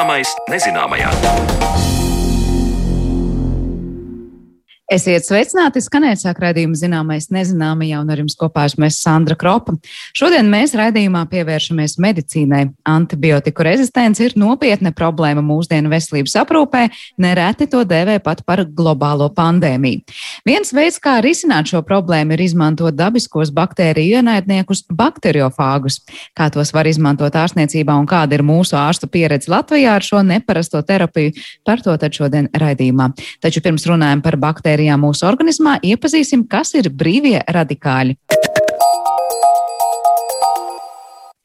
Zināmais nezināmajā. Esiet sveicināti, skanēt sāk raidījuma zināmais nezināmajā, un ar jums kopā esmu Sandra Kropa. Šodien mēs raidījumā pievēršamies medicīnai. Antibiotiku rezistence ir nopietna problēma mūsdienu veselības aprūpē, nereti to dēvē pat par globālo pandēmiju. Viens veids, kā risināt šo problēmu, ir izmantot dabiskos baktēriju ienaidniekus bakteriofāgus. Kā tos var izmantot ārstniecībā un kāda ir mūsu ārstu pieredze Latvijā ar šo neparasto terapiju, par to tad šodien raidījumā. Taču pirms runājam par baktēriju baktērijām mūsu organismā, iepazīsim, kas ir brīvie radikāļi.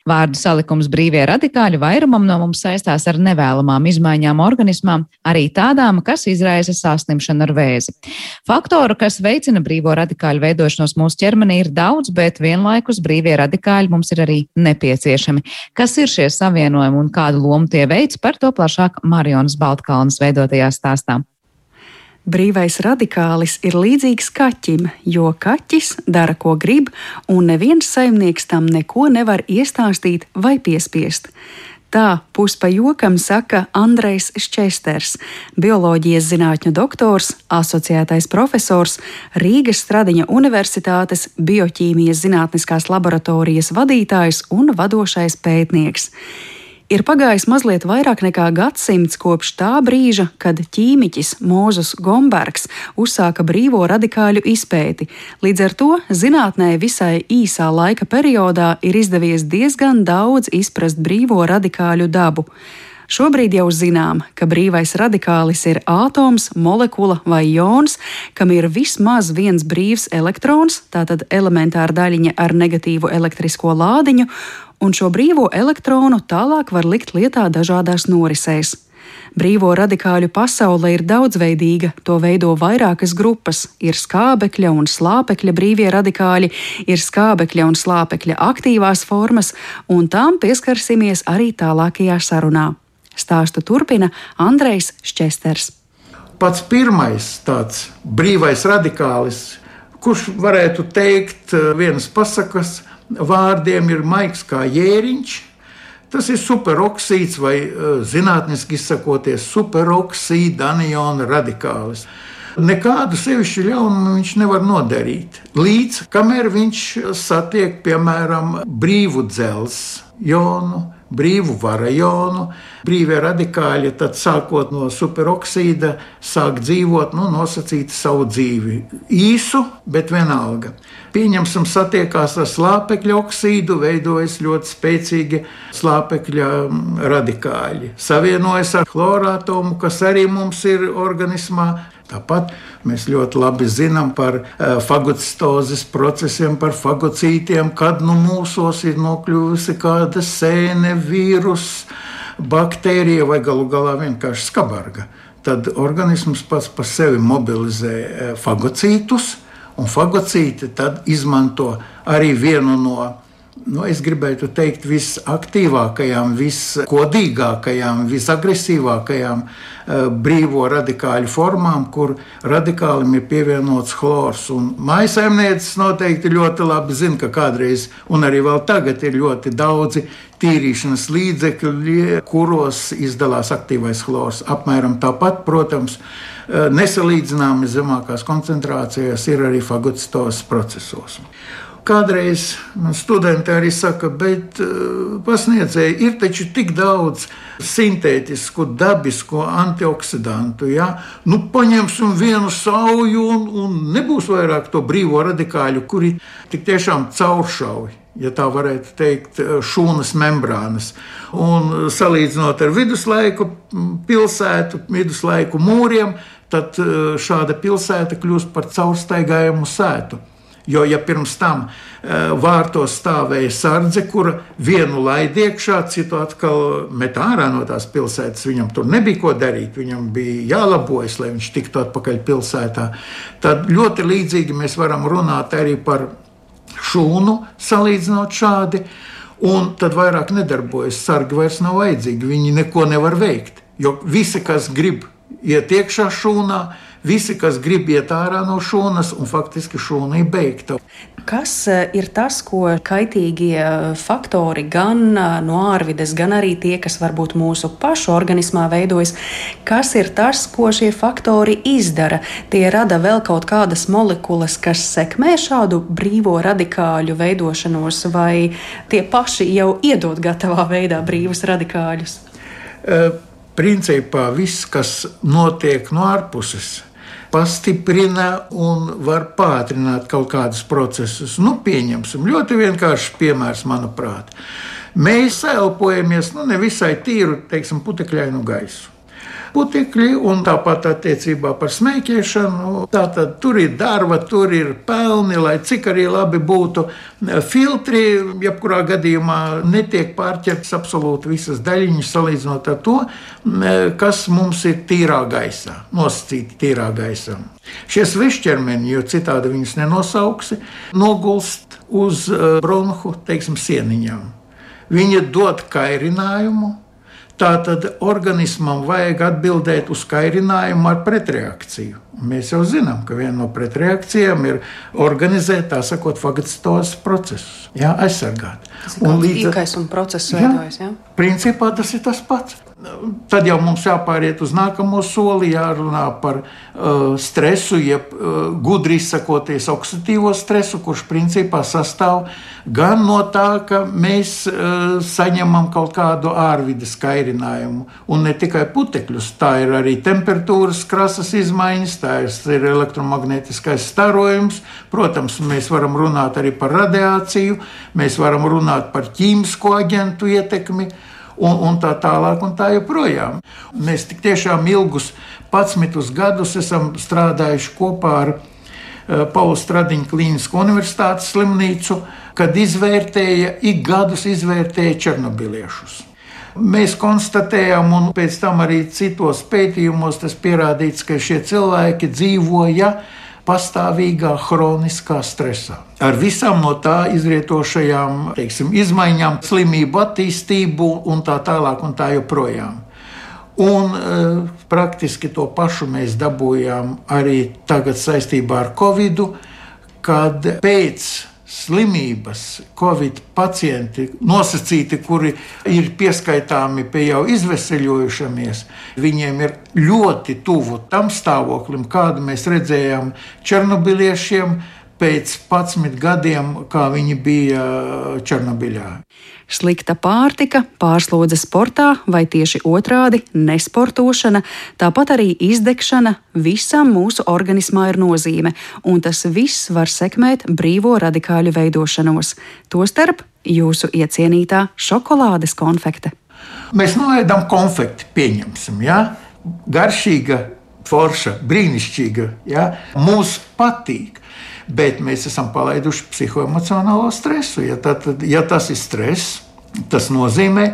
Vārdu salikums brīvie radikāļi vairumam no mums saistās ar nevēlamām izmaiņām organismā, arī tādām, kas izraisa saslimšanu ar vēzi. Faktoru, kas veicina brīvo radikāļu veidošanos mūsu ķermenī, ir daudz, bet vienlaikus brīvie radikāļi mums ir arī nepieciešami. Kas ir šie savienojumi un kādu lomu tie veids, par to plašāk Marionas Baltkalnas veidotajā stāstā. Brīvais radikālis ir līdzīgs kaķim, jo kaķis dara, ko grib, un neviens saimnieks tam neko nevar iestāstīt vai piespiest. Tā puspa jokam saka Andrejs Šķesters, bioloģijas zinātņu doktors, asociētais profesors, Rīgas Stradiņa Universitātes bioķīmijas zinātniskās laboratorijas vadītājs un vadošais pētnieks. Ir pagājis mazliet vairāk nekā gadsimts kopš tā brīža, kad ķīmiķis Mūzes Gombergs uzsāka brīvo radikāļu izpēti. Līdz ar to zinātnē visai īsā laika periodā ir izdevies diezgan daudz izprast brīvo radikāļu dabu. Šobrīd jau zinām, ka brīvais radikālis ir atoms, molekula vai jons, kam ir vismaz viens brīvs elektrons, tātad elementāra daļiņa ar negatīvu elektrisko lādiņu, un šo brīvo elektronu tālāk var likt lietā dažādās norisēs. Brīvo radikāļu pasaule ir daudzveidīga, to veido vairākas grupas. Ir skābekļa un slāpekļa brīvie radikāļi, ir skābekļa un slāpekļa aktīvās formas, un tām pieskarsimies arī tālākajā sarunā. Stāstu turpina Andrejs Šķesters. Pats pirmais tāds brīvais radikālis, kurš varētu teikt eh, vienas pasakas, vārdiem ir maigs kā jēriņš. Tas ir superoksīds vai eh, zinātniski izsakoties superoksīda aniona radikālis. Nekādu sevišķu ļaunumu viņš nevar nodarīt. Līdz kamēr viņš satiek, piemēram, brīvu dzelzceļa jonu, brīvu varajonu. Brīvie radikāļi, tad sākot no superoksīda, sāk dzīvot, nu, nosacīt savu dzīvi. Īsu, bet vienalga. Pieņemsim, satiekās ar slāpekļa oksīdu, veidojas ļoti spēcīgi slāpekļa mm, radikāļi. Savienojas ar chlorātomu, kas arī mums ir organismā. Tāpat mēs ļoti labi zinām par uh, fagocitozes procesiem, par fagocītiem, kad nu mūsos ir nokļuvusi kāda sēne, vīruss, baktērija vai galu galā vienkārši skabarga. Tad organisms pats par sevi mobilizē uh, fagocītus, un fagocīti tad izmanto arī vienu no nu, es gribētu teikt, visaktīvākajām, viskodīgākajām, visagresīvākajām uh, brīvo radikāļu formām, kur radikālim ir pievienots chlors. Maisaimnieces noteikti ļoti labi zina, ka kādreiz, un arī vēl tagad, ir ļoti daudzi tīrīšanas līdzekļi, kuros izdalās aktīvais chlors. Apmēram tāpat, protams, uh, nesalīdzināmi zemākās koncentrācijās ir arī fagocitos procesos. Kādreiz man studenti arī saka, bet uh, pasniedzēji ir taču tik daudz sintētisku, dabisku antioksidantu. Ja? Nu, paņemsim vienu sauju un, un nebūs vairāk to brīvo radikāļu, kuri tik tiešām cauršauj. Ja tā varētu teikt, uh, šūnas membrānas. Un salīdzinot ar viduslaiku pilsētu, viduslaiku mūriem, tad šāda pilsēta kļūst par caurstaigājumu sētu. Jo, ja pirms tam uh, vārtos stāvēja sardze, kura vienu laid iekšā, citu atkal met ārā no tās pilsētas, viņam tur nebija ko darīt, viņam bija jālabojas, lai viņš tiktu atpakaļ pilsētā, tad ļoti līdzīgi mēs varam runāt arī par šūnu, salīdzinot šādi. Un tad vairāk nedarbojas. Sargi vairs nav vajadzīgi. Viņi neko nevar veikt. Jo visi, kas grib iet iekšā šūnā, visi, kas grib iet ārā no šūnas, un faktiski šūna ir beigta. Kas eh, ir tas, ko kaitīgie eh, faktori gan eh, no ārvides, gan arī tie, kas varbūt mūsu pašu organismā veidojas, kas ir tas, ko šie faktori izdara? Tie rada vēl kaut kādas molekulas, kas sekmē šādu brīvo radikāļu veidošanos, vai tie paši jau iedod gatavā veidā brīvus radikāļus? Principā viss, kas notiek no ārpuses, pastiprina un var pātrināt kaut kādus procesus. Nu, pieņemsim ļoti vienkāršs piemērs, manuprāt. Mēs elpojamies nu, nevisai tīru, teiksim, putekļainu gaisu putekļi, un tāpat attiecībā par smēķēšanu. Tātad tur ir darba, tur ir pelni, lai cik arī labi būtu filtri. Jebkurā gadījumā netiek pārķertas absolūti visas daļiņas salīdzinot ar to, kas mums ir tīrā gaisā, nosacīti tīrā gaisā. Šie svešķermeņi, jo citādi viņus nenosauksi, nogulst uz eh, bronhu teiksim, sieniņām. Viņi dod kairinājumu, Tātad organismam vajag atbildēt uz kairinājumu ar pretreakciju. Mēs jau zinām, ka viena no pretreakcijām ir organizēt tā sakot, fagocitos procesus, jā, aizsargāt. Tas ir un līdz ar to veidojas. Jā? Principā tas ir tas pats. Tad jau mums jāpāriet uz nākamo soli, jārunā par uh, stresu, jeb uh, gudri izsakoties oksidatīvo stresu, kurš principā sastāv gan no tā, ka mēs uh, saņemam kaut kādu ārvides kairinājumu, un ne tikai putekļus, tā ir arī temperatūras krasas izmaiņas, tā ir elektromagnētiskais starojums. Protams, mēs varam runāt arī par radiāciju, mēs varam runāt par ķīmisko aģentu ietekmi un, un tā tālāk, un tā joprojām. Mēs tik tiešām ilgus 11 gadus esam strādājuši kopā ar uh, Pauli Stradiņa Klinisko universitātes slimnīcu, kad izvērtēja, ik gadus izvērtēja černobiliešus. Mēs konstatējām, un pēc tam arī citos pētījumos tas pierādīts, ka šie cilvēki dzīvoja pastāvīgā hroniskā stresā. Ar visām no tā izrietošajām teiksim, izmaiņām, slimību attīstību un tā tālāk un tā joprojām. Un e, praktiski to pašu mēs dabūjām arī tagad saistībā ar Covid, kad pēc slimības, covid pacienti, nosacīti, kuri ir pieskaitāmi pie jau izveseļojušamies, viņiem ir ļoti tuvu tam stāvoklim, kādu mēs redzējām Černobiliešiem pēc 11 gadiem, kā viņi bija Černobiļā. Slikta pārtika, pārslodze sportā vai tieši otrādi - nesportošana, tāpat arī izdegšana visam mūsu organismā ir nozīme, un tas viss var sekmēt brīvo radikāļu veidošanos, tostarp jūsu iecienītā šokolādes konfekte. Mēs noēdam konfekti, pieņemsim, ja? garšīga, forša, brīnišķīga, ja? mums patīk bet mēs esam palaiduši psihoemocionālo stresu. Ja, tā, tad, ja tas ir stress, tas nozīmē,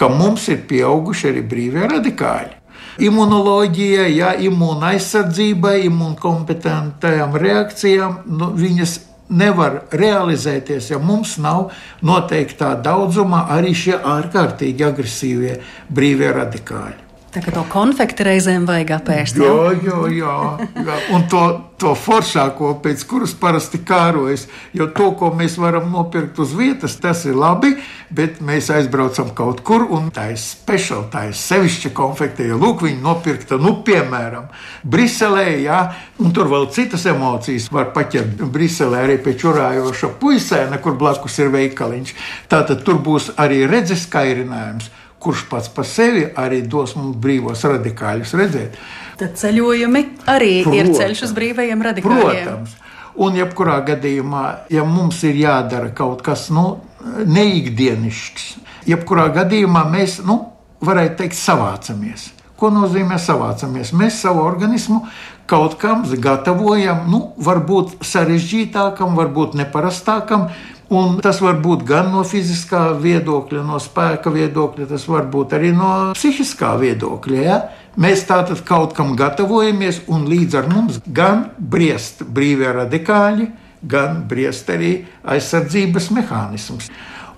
ka mums ir pieauguši arī brīvie radikāļi. Imunoloģija, ja imūna aizsardzībai, imūnkompetentajām reakcijām, nu, viņas nevar realizēties, ja mums nav noteiktā daudzumā arī šie ārkārtīgi agresīvie brīvie radikāļi. Tā kā to konfekti reizēm vajag apēst. Jā, jā, jā. jā. Un to, to foršāko, pēc kuras parasti kārojas. Jo to, ko mēs varam nopirkt uz vietas, tas ir labi, bet mēs aizbraucam kaut kur, un tā ir speciāla, tā ir sevišķa konfekte. Jo lūk, viņi nopirkta, nu, piemēram, Briselē, jā, un tur vēl citas emocijas var paķert Briselē arī pie čurājoša puisēna, kur blakus ir veikaliņš. Tātad tur būs arī redzes kairinājums kurš pats par sevi arī dos mums brīvos radikāļus redzēt. Tad ceļojumi arī protams, ir ceļš uz brīvajiem radikāļiem. Protams. Un, jebkurā gadījumā, ja mums ir jādara kaut kas nu, neikdienišķs, jebkurā gadījumā mēs, nu, varētu teikt, savācamies. Ko nozīmē savācamies? Mēs savu organismu kaut kam gatavojam, nu, varbūt sarežģītākam, varbūt neparastākam, Un tas var būt gan no fiziskā viedokļa, no spēka viedokļa, tas var būt arī no psihiskā viedokļa. Ja? Mēs tātad kaut kam gatavojamies, un līdz ar mums gan briest brīvie radikāļi, gan briest arī aizsardzības mehānisms.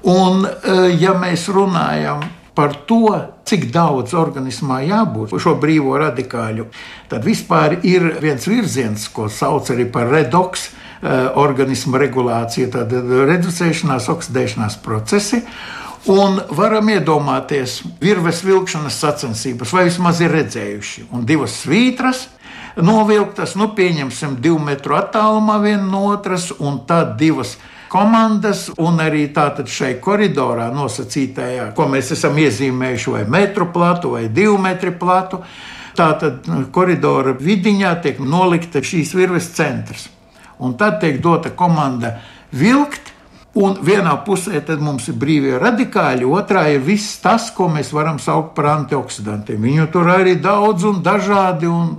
Un, e, ja mēs runājam par to, cik daudz organismā jābūt šo brīvo radikāļu, tad vispār ir viens virziens, ko sauc arī par redoks. Eh, organisma regulācija, tad reducēšanās, oksidēšanās procesi. Un varam iedomāties, virves vilkšanas sacensības, vai vismaz ir redzējuši, un divas svītras novilktas, nu, pieņemsim, divu metru attālumā viena no otras, un tad divas komandas, un arī tātad šai koridorā nosacītajā, ko mēs esam iezīmējuši, vai metru platu, vai divu metru platu. Tātad nu, koridora vidiņā tiek nolikta šīs virves centrs. Un tad tiek dota komanda vilkt, un vienā pusē mums ir brīvie radikāļi, otrā ir viss tas, ko mēs varam saukt par antioksidantiem. Viņu tur arī daudz un dažādi. Un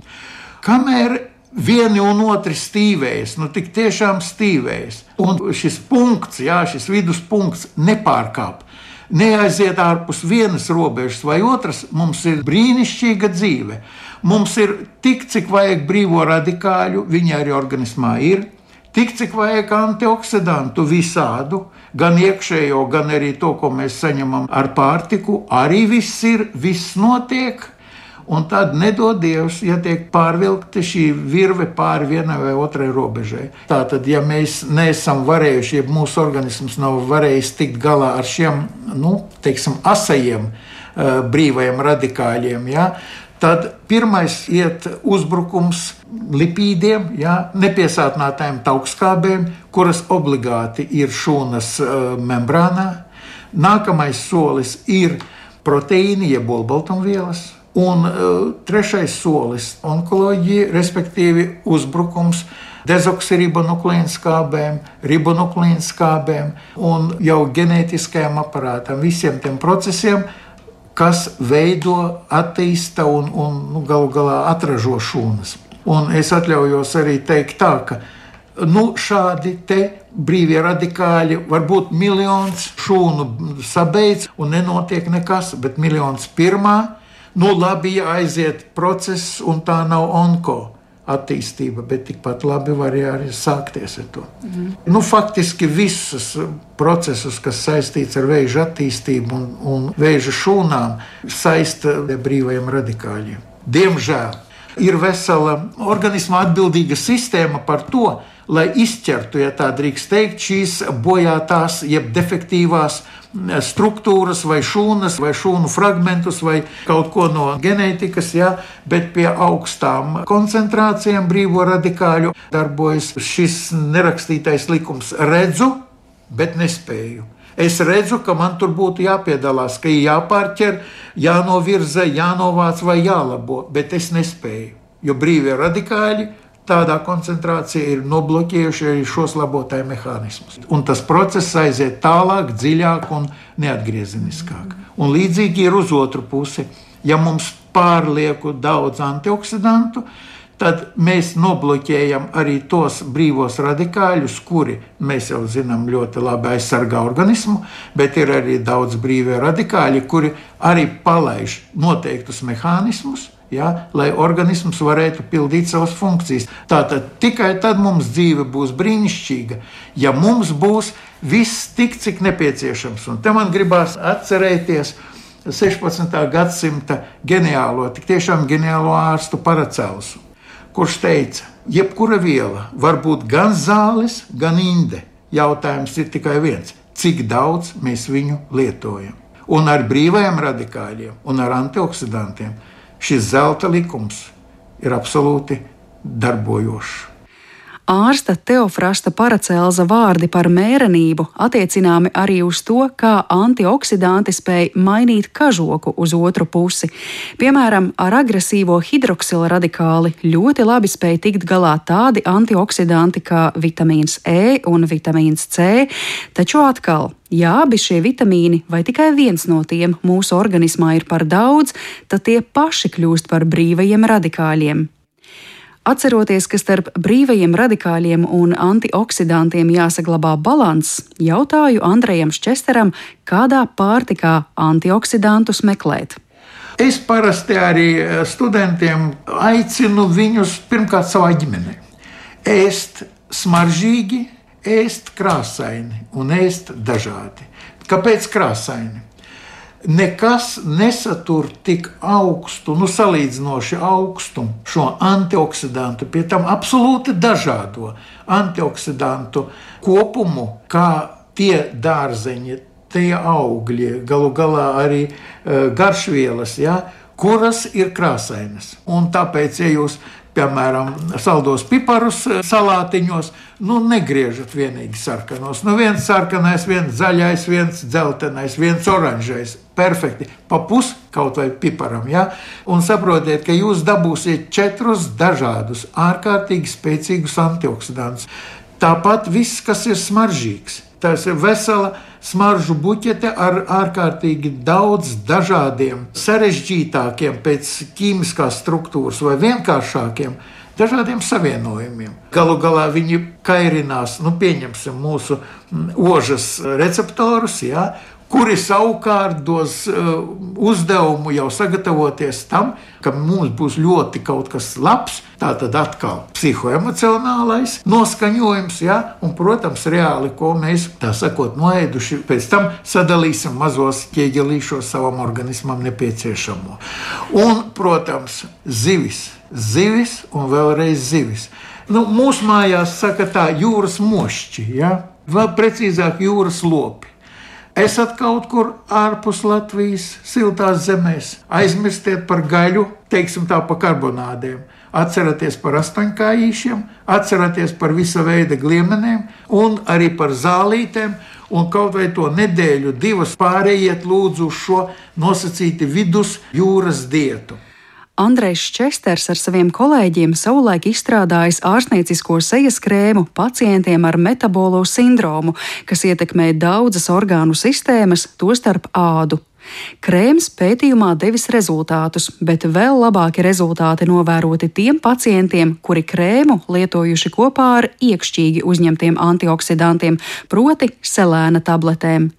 kamēr vieni un otri stīvējas, nu tik tiešām stīvējas. Un šis punkts, jā, šis viduspunkts nepārkāp. Neaiziet ārpus vienas robežas vai otras, mums ir brīnišķīga dzīve. Mums ir tik, cik vajag brīvo radikāļu, viņi arī organismā ir. Tik, cik vajag antioksidantu visādu, gan iekšējo, gan arī to, ko mēs saņemam ar pārtiku, arī viss ir, viss notiek un tad nedod Dievs, ja tiek pārvilkta šī virve pāri vienai vai otrai robežai. Tātad, ja mēs neesam varējuši, ja mūsu organisms nav varējis tikt galā ar šiem, nu, teiksim, asajiem uh, brīvajiem radikāļiem, ja, tad pirmais iet uzbrukums lipīdiem, ja, nepiesātinātājiem taukskābēm, kuras obligāti ir šūnas uh, membrānā. Nākamais solis ir proteīni, jeb olbaltumvielas Un uh, trešais solis - onkoloģija, respektīvi uzbrukums dezoksiribonukleīna skābēm, ribonukleīna skābēm un jau ģenētiskajam aparātam, visiem tiem procesiem, kas veido, attīsta un, un nu, galu galā atražo šūnas. Un es atļaujos arī teikt tā, ka nu, šādi brīvie radikāļi var būt miljons šūnu sabeidz un nenotiek nekas, bet miljons pirmā nu, labi, ja aiziet process, un tā nav onko attīstība, bet tikpat labi var arī sākties ar to. Mm. Nu, faktiski visus procesus, kas saistīts ar vēža attīstību un, un vēža šūnām, saista brīvajiem radikāļiem. Diemžēl ir vesela organisma atbildīga sistēma par to, lai izķertu, ja tā drīkst teikt, šīs bojātās, jeb defektīvās struktūras, vai šūnas, vai šūnu fragmentus, vai kaut ko no ģenētikas, ja, bet pie augstām koncentrācijām brīvo radikāļu darbojas šis nerakstītais likums. Redzu, bet nespēju. Es redzu, ka man tur būtu jāpiedalās, ka ir jāpārķer, jānovirza, jānovāc vai jālabo, bet es nespēju. Jo brīvie radikāļi tādā koncentrācija ir nobloķējuši arī šos labotāju mehānismus. Un tas process aiziet tālāk, dziļāk un neatgriezeniskāk. Un līdzīgi ir uz otru pusi. Ja mums pārlieku daudz antioksidantu, tad mēs nobloķējam arī tos brīvos radikāļus, kuri mēs jau zinām ļoti labi aizsargā organismu, bet ir arī daudz brīvie radikāļi, kuri arī palaiž noteiktus mehānismus ja, lai organisms varētu pildīt savas funkcijas. Tātad tikai tad mums dzīve būs brīnišķīga, ja mums būs viss tik, cik nepieciešams. Un te man gribās atcerēties 16. gadsimta ģeniālo, tik tiešām ģeniālo ārstu Paracelsu, kurš teica, jebkura viela var būt gan zāles, gan inde. Jautājums ir tikai viens - cik daudz mēs viņu lietojam? Un ar brīvajiem radikāļiem un ar antioksidantiem šis zelta likums ir absolūti darbojošs. Ārsta Teofrasta Paracelza vārdi par mērenību attiecināmi arī uz to, kā antioksidanti spēj mainīt kažoku uz otru pusi. Piemēram, ar agresīvo hidroksila radikāli ļoti labi spēj tikt galā tādi antioksidanti kā vitamīns E un vitamīns C, taču atkal Ja abi šie vitamīni vai tikai viens no tiem mūsu organismā ir par daudz, tad tie paši kļūst par brīvajiem radikāļiem. Atceroties, ka starp brīvajiem radikāļiem un antioksidantiem jāsaglabā līdzsvars, jautāju Andrejam Ščesteram, kādā pārtikā antioksidantus meklēt. Es parasti arī eh, studentiem aicinu viņus pirmkārt savā ģimenē ēst smaržīgi, ēst krāsaini un ēst dažādi. Kāpēc krāsaini? nekas nesatur tik augstu, nu, salīdzinoši augstu šo antioksidantu, pie tam absolūti dažādo antioksidantu kopumu, kā tie dārzeņi, tie augļi, galu galā arī uh, garšvielas, ja, kuras ir krāsainas. Un tāpēc, ja jūs piemēram, saldos piparus eh, salātiņos, nu, negriežat vienīgi sarkanos. Nu, viens sarkanais, viens zaļais, viens dzeltenais, viens oranžais. Perfekti. Pa pus kaut vai piparam. Ja? Un saprotiet, ka jūs dabūsiet četrus dažādus, ārkārtīgi spēcīgus antioksidantus. Tāpat viss, kas ir smaržīgs. Tas ir vesela smaržu buķete ar ārkārtīgi daudz dažādiem, sarežģītākiem pēc ķīmiskās struktūras vai vienkāršākiem. Dažādiem savienojumiem. Galu galā viņi kairinās, nu, pieņemsim, mūsu mm, ožas receptorus, ja, kuri savukārt dos uh, uzdevumu jau sagatavoties tam, ka mums būs ļoti kaut kas labs. Tā tad atkal psihoemocionālais noskaņojums, ja? un, protams, reāli, ko mēs tā sakot, noēduši, pēc tam sadalīsim mazos ķieģelīšos savam organismam nepieciešamo. Un, protams, zivis, zivis un vēlreiz zivis. Nu, mūsu mājās saka tā jūras mošķi, ja? vēl precīzāk jūras lopi esat kaut kur ārpus Latvijas, siltās zemēs, aizmirstiet par gaļu, teiksim tā, par karbonādēm. Atcerieties par astoņkājīšiem, atcerieties par visa veida gliemenēm un arī par zālītēm. Un kaut vai to nedēļu, divas pārējiet lūdzu uz šo nosacīti vidus jūras dietu. Andrejs Česters ar saviem kolēģiem savulaik izstrādājis ārstniecisko sejas krēmu pacientiem ar metabolo sindromu, kas ietekmē daudzas orgānu sistēmas, tostarp ādu. Krēms pētījumā devis rezultātus, bet vēl labāki rezultāti novēroti tiem pacientiem, kuri krēmu lietojuši kopā ar iekšķīgi uzņemtiem antioksidantiem, proti selēna tabletēm.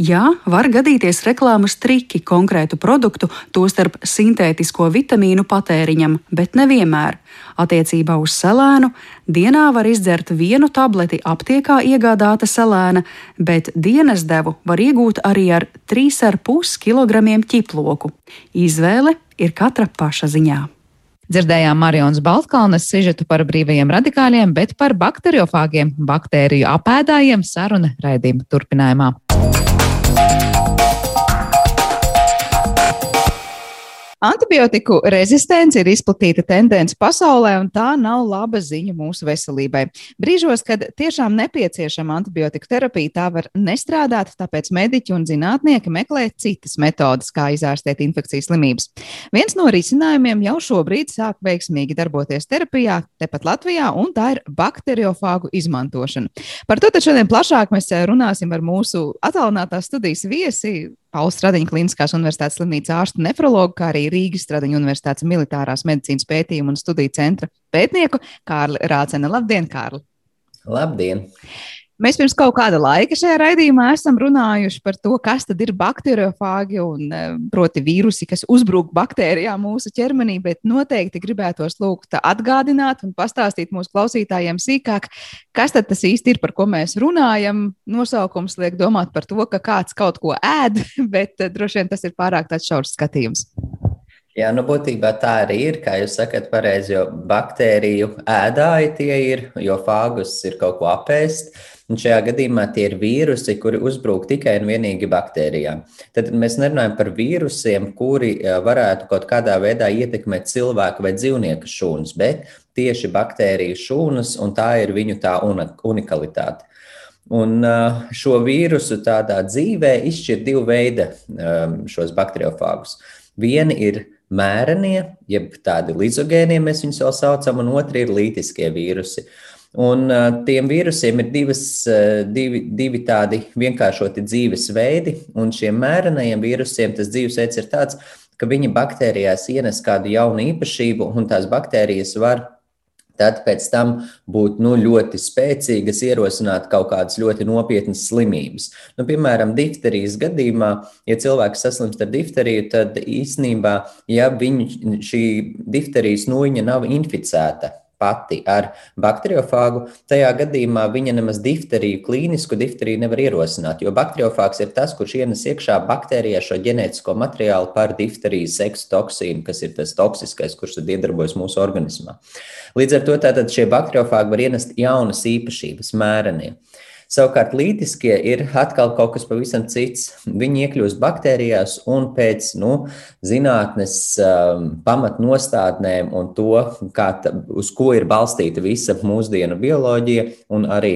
Jā, var gadīties reklāmas triki konkrētu produktu, tostarp sintētisko vitamīnu patēriņam, bet nevienmēr. Attiecībā uz selēnu dienā var izdzert vienu tableti aptiekā iegādāta selēna, bet dienas devu var iegūt arī ar 3,5 kg ķiploku. Izvēle ir katra paša ziņā. Dzirdējām Marijas Baltkalnes sižetu par brīvajiem radikāļiem, bet par bakteriofāgiem, baktēriju apēdājiem saruna raidījuma turpinājumā. Antibiotiku rezistence ir izplatīta tendence pasaulē, un tā nav laba ziņa mūsu veselībai. Brīžos, kad tiešām nepieciešama antibiotiku terapija, tā var nestrādāt, tāpēc mediķi un zinātnieki meklē citas metodes, kā izārstēt infekcijas slimības. Viens no risinājumiem jau šobrīd sāk veiksmīgi darboties terapijā, tepat Latvijā, un tā ir bakteriofāgu izmantošana. Par to šodien plašāk mēs runāsim ar mūsu attālinātās studijas viesi. Pauls Stradiņa Kliniskās Universitātes slimnīcas ārstu nefrologu, kā arī Rīgas Stradiņa Universitātes militārās medicīnas pētījumu un studiju centra pētnieku Kārli Rācena. Labdien, Kārli! Labdien! Mēs pirms kaut kāda laika šajā raidījumā esam runājuši par to, kas tad ir bakteriofāgi un e, proti vīrusi, kas uzbrūk baktērijām mūsu ķermenī, bet noteikti gribētos lūgt atgādināt un pastāstīt mūsu klausītājiem sīkāk, kas tad tas īsti ir, par ko mēs runājam. Nosaukums liek domāt par to, ka kāds kaut ko ēd, bet e, droši vien tas ir pārāk tāds šaurs skatījums. Jā, nu būtībā tā arī ir, kā jūs sakat, pareizi, jo baktēriju ēdāji tie ir, jo fāgus ir kaut ko apēst. Un šajā gadījumā tie ir vīrusi, kuri uzbrūk tikai un vienīgi baktērijām. Tad mēs nerunājam par vīrusiem, kuri varētu kaut kādā veidā ietekmēt cilvēku vai dzīvnieku šūnas, bet tieši baktēriju šūnas, un tā ir viņu tā unikalitāte. Un šo vīrusu tādā dzīvē izšķir divi veidi šos bakteriofāgus. Viena ir mērenie, jeb tādi līdzogēnie, mēs viņus vēl saucam, un otri ir lītiskie vīrusi. Uh, Un tiem vīrusiem ir divas, divi, divi tādi vienkāršoti dzīvesveidi, un šiem mērenajiem vīrusiem tas dzīvesveids ir tāds, ka viņi baktērijās ienes kādu jaunu īpašību, un tās baktērijas var tad pēc tam būt nu, ļoti spēcīgas, ierosināt kaut kādas ļoti nopietnas slimības. Nu, piemēram, difterijas gadījumā, ja cilvēks saslimst ar difteriju, tad īsnībā, ja viņu šī difterijas nūjiņa nav inficēta, pati ar bakteriofāgu, tajā gadījumā viņa nemaz difteriju, klīnisku difteriju nevar ierosināt, jo bakteriofāgs ir tas, kurš ienes iekšā baktērijā šo ģenētisko materiālu par difterijas seksu toksīnu, kas ir tas toksiskais, kurš tad iedarbojas mūsu organismā. Līdz ar to tātad šie bakteriofāgi var ienest jaunas īpašības, mērenie. Savukārt lītiskie ir atkal kaut kas pavisam cits. Viņi iekļūst baktērijās un pēc nu, zinātnes um, pamatnostādnēm un to, kā, uz ko ir balstīta visa mūsdienu bioloģija un arī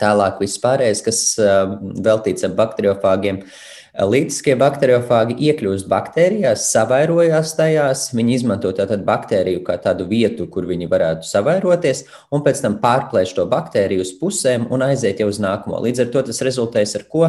tālāk viss pārējais, kas um, veltīts ar bakteriofāgiem. Uh, Lītiskie bakteriofāgi iekļūst baktērijās, savairojās tajās. Viņi izmanto tātad baktēriju kā tādu vietu, kur viņi varētu savairoties, un pēc tam pārplēš to baktēriju uz pusēm un aiziet jau uz nākamo. Līdz ar to tas rezultēs ar ko?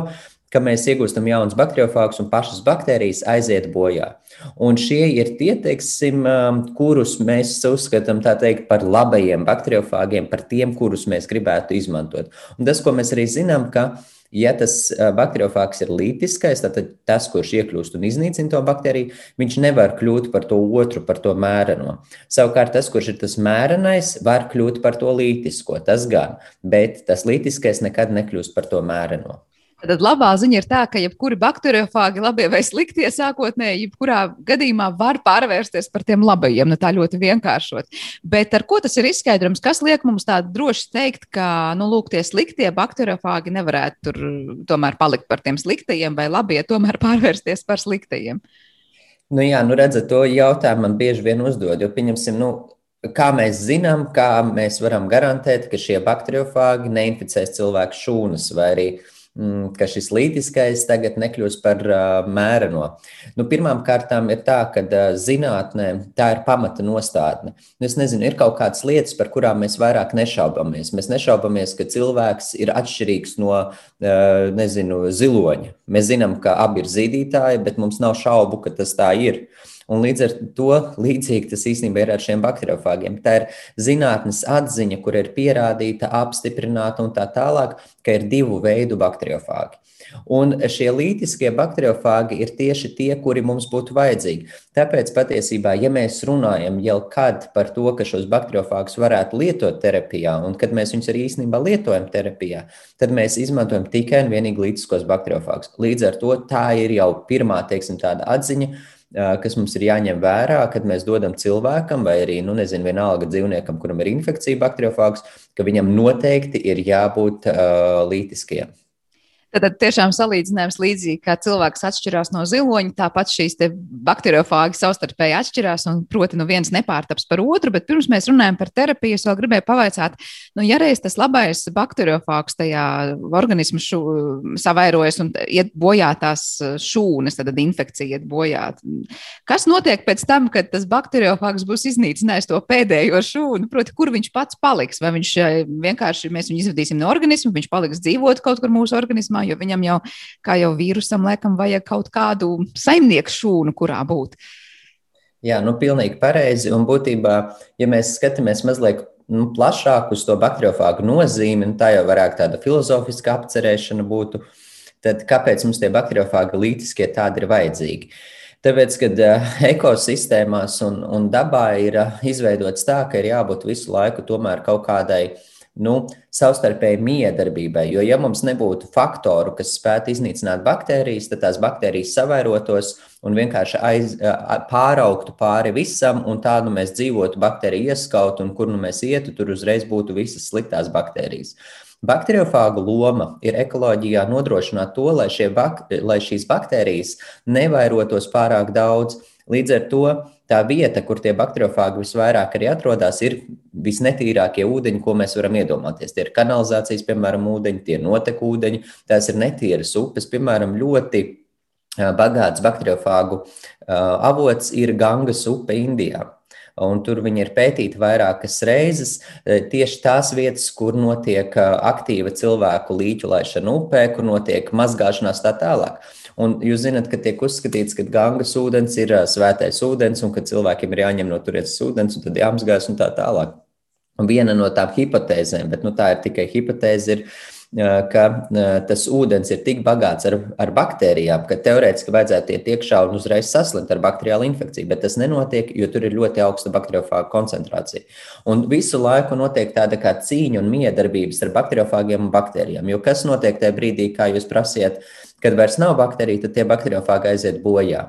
ka mēs iegūstam jaunus bakteriofāgus un pašas baktērijas aiziet bojā. Un šie ir tie, teiksim, um, kurus mēs uzskatām teikt, par labajiem bakteriofāgiem, par tiem, kurus mēs gribētu izmantot. Un tas, ko mēs arī zinām, ka Ja tas bakteriofāks ir lītiskais, tad tas, kurš iekļūst un iznīcina to baktēriju, viņš nevar kļūt par to otru, par to mēreno. Savukārt tas, kurš ir tas mērenais, var kļūt par to lītisko. Tas gan, bet tas lītiskais nekad nekļūst par to mēreno. Tad labā ziņa ir tā, ka jebkuri bakteriofāgi, labie vai sliktie sākotnēji, jebkurā gadījumā var pārvērsties par tiem labajiem, nu tā ļoti vienkāršot. Bet ar ko tas ir izskaidrojams? Kas liek mums tā droši teikt, ka, nu, lūk, tie sliktie bakteriofāgi nevarētu tur tomēr palikt par tiem sliktajiem, vai labie tomēr pārvērsties par sliktajiem? Nu jā, nu redzat, to jautājumu man bieži vien uzdod, jo, pieņemsim, nu, kā mēs zinām, kā mēs varam garantēt, ka šie bakteriofāgi neinficēs cilvēku šūnas vai arī uh, Mm, ka šis lītiskais tagad nekļūs par mēreno. Nu, Pirmkārt, ir tā, ka zinātnē tā ir pamata nostādne. Nu, es nezinu, ir kaut kādas lietas, par kurām mēs vairāk nešaubamies. Mēs nešaubamies, ka cilvēks ir atšķirīgs no nezinu, ziloņa. Mēs zinām, ka abi ir zīdītāji, bet mums nav šaubu, ka tas tā ir. Uh, Un līdz ar to līdzīgi tas īstenībā ir ar šiem bakteriofāgiem. Tā ir zinātnes atziņa, kur ir pierādīta, apstiprināta un tā tālāk, ka ir divu veidu bakteriofāgi. Un šie lītiskie bakteriofāgi ir tieši tie, kuri mums būtu vajadzīgi. Tāpēc patiesībā, ja mēs runājam jau kad par to, ka šos bakteriofāgus varētu lietot terapijā, un kad mēs viņus arī īstenībā lietojam terapijā, tad mēs izmantojam tikai un vienīgi lītiskos bakteriofāgus. Līdz ar to tā ir jau pirmā, teiksim, tāda atziņa kas mums ir jāņem vērā, kad mēs dodam cilvēkam, vai arī, nu, nezinu, vienalga dzīvniekam, kuram ir infekcija, bakteriofāgs, ka viņam noteikti ir jābūt uh, lītiskiem. Tad tiešām salīdzinājums līdzīgi kā cilvēks atšķirās no ziloņa, tāpat šīs bakteriofāgi savstarpēji atšķirās. Un, proti, nu viens nepārtaps par otru, bet pirms mēs runājam par terapiju, es vēl gribēju pavaicāt, nu, ja reiz tas labais bakteriofāgs tajā organismu šu, savairojas un iet bojā tās šūnas, tad infekcija iet bojā. Kas notiek pēc tam, kad tas bakteriofāgs būs iznīcinājis to pēdējo šūnu? Proti, kur viņš pats paliks? Vai viņš eh, vienkārši mēs viņu izvadīsim no organismu, viņš paliks dzīvot kaut kur mūsu organismā? Jo viņam jau, kā jau vīrusam, laikam, vajag kaut kādu saimnieku šūnu, kurā būt. Jā, nu, pilnīgi pareizi. Un būtībā, ja mēs skatāmies mazliet nu, plašāk uz to bakteriofāgu nozīmi, tā jau varētu tāda filozofiska apcerēšana būtu, tad kāpēc mums tie bakteriofāgi lītiskie tādi ir vajadzīgi? Tāpēc, kad uh, ekosistēmās un, un dabā ir uh, izveidots tā, ka ir jābūt visu laiku tomēr kaut kādai uh, nu, savstarpēji miedarbībai. Jo, ja mums nebūtu faktoru, kas spētu iznīcināt baktērijas, tad tās baktērijas savairotos un vienkārši aiz, pāraugtu pāri visam, un tā nu mēs dzīvotu baktēriju ieskaut, un kur nu mēs ietu, tur uzreiz būtu visas sliktās baktērijas. Bakteriofāgu loma ir ekoloģijā nodrošināt to, lai, bak lai šīs baktērijas nevairotos pārāk daudz. Līdz ar to tā vieta, kur tie bakteriofāgi visvairāk arī atrodas, ir visnetīrākie ūdeņi, ko mēs varam iedomāties. Tie ir kanalizācijas, piemēram, ūdeņi, tie ir notekūdeņi, tās ir netīras upes, piemēram, ļoti bagāts bakteriofāgu avots ir Gangas upe Indijā. Un tur viņi ir pētīti vairākas reizes. Tieši tās vietas, kur notiek aktīva cilvēku līķu laišana upē, kur notiek mazgāšanās tā tālāk. Un jūs zināt, ka tiek uzskatīts, ka Gangas ūdens ir svētais ūdens un ka cilvēkiem ir jāņem no turienes ūdens un tad jāmazgās un tā tālāk. Un viena no tām hipotēzēm, bet nu, tā ir tikai hipotēze, ir ka tas ūdens ir tik bagāts ar, ar baktērijām, ka teorētiski vajadzētu iet iekšā un uzreiz saslimt ar bakteriālu infekciju, bet tas nenotiek, jo tur ir ļoti augsta bakteriofāga koncentrācija. Un visu laiku notiek tāda kā cīņa un miedarbības ar bakteriofāgiem un baktērijām. Jo kas notiek tajā brīdī, kā jūs prasiet, Kad vairs nav baktērija, tad tie bakteriofāgi aiziet bojā.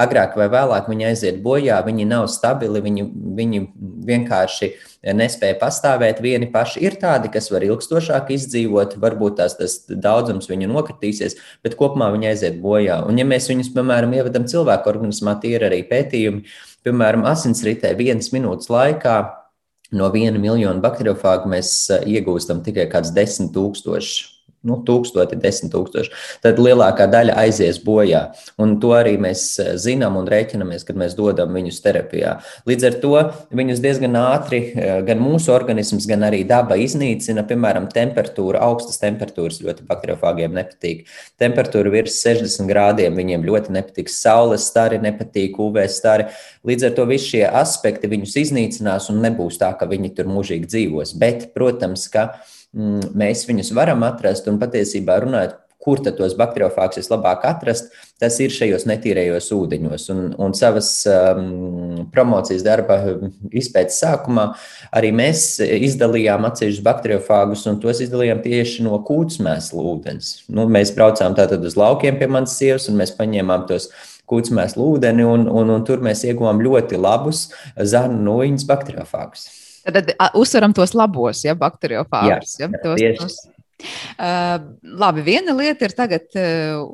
Agrāk vai vēlāk viņi aiziet bojā, viņi nav stabili, viņi, viņi vienkārši nespēja pastāvēt vieni paši. Ir tādi, kas var ilgstošāk izdzīvot, varbūt tās tas daudzums viņu nokritīsies, bet kopumā viņi aiziet bojā. Un, ja mēs viņus, piemēram, ievedam cilvēku organismā, tie ir arī pētījumi, piemēram, asinsritē vienas minūtes laikā. No viena miljona bakteriofāgu mēs iegūstam tikai kāds desmit tūkstoši nu, tūkstoti, desmit tūkstoši, tad lielākā daļa aizies bojā. Un to arī mēs eh, zinām un rēķinamies, kad mēs dodam viņus terapijā. Līdz ar to viņus diezgan ātri eh, gan mūsu organisms, gan arī daba iznīcina. Piemēram, temperatūra, augstas temperatūras ļoti bakteriofāgiem nepatīk. Temperatūra virs 60 grādiem viņiem ļoti nepatīk. Saules stari nepatīk, UV stari. Līdz ar to visi šie aspekti viņus iznīcinās un nebūs tā, ka viņi tur mūžīgi dzīvos. Bet, protams, ka mēs viņus varam atrast un patiesībā runājot, kur tad tos bakteriofāgus vislabāk atrast, tas ir šajos netīrējos ūdeņos. Un, un savas um, promocijas darba izpētes sākumā arī mēs izdalījām atsevišķus bakteriofāgus, un tos izdalījām tieši no kūtsmēslu ūdens. Nu, mēs braucām tātad uz laukiem pie manas sievas, un mēs paņēmām tos kūtsmēslu ūdeni, un, un, un tur mēs ieguvām ļoti labus zarnu nūjiņas bakteriofāgus. Tad uzsveram tos labos, ja bakteriofāgus. Ja, tos, tos. Uh, labi, viena lieta ir tagad uh,